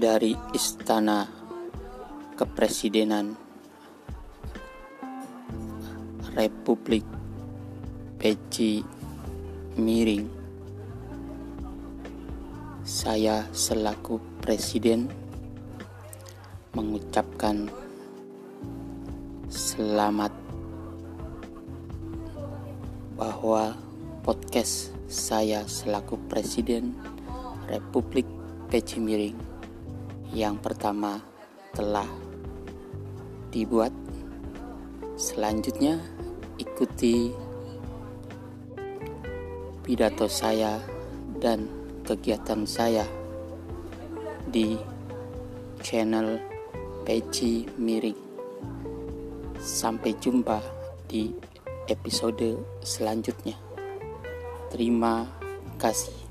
dari Istana Kepresidenan Republik Peci Miring saya selaku presiden mengucapkan selamat bahwa podcast saya selaku presiden Republik Peci Miring yang pertama telah dibuat selanjutnya ikuti pidato saya dan kegiatan saya di channel Peci Miring. Sampai jumpa di episode selanjutnya. Terima kasih.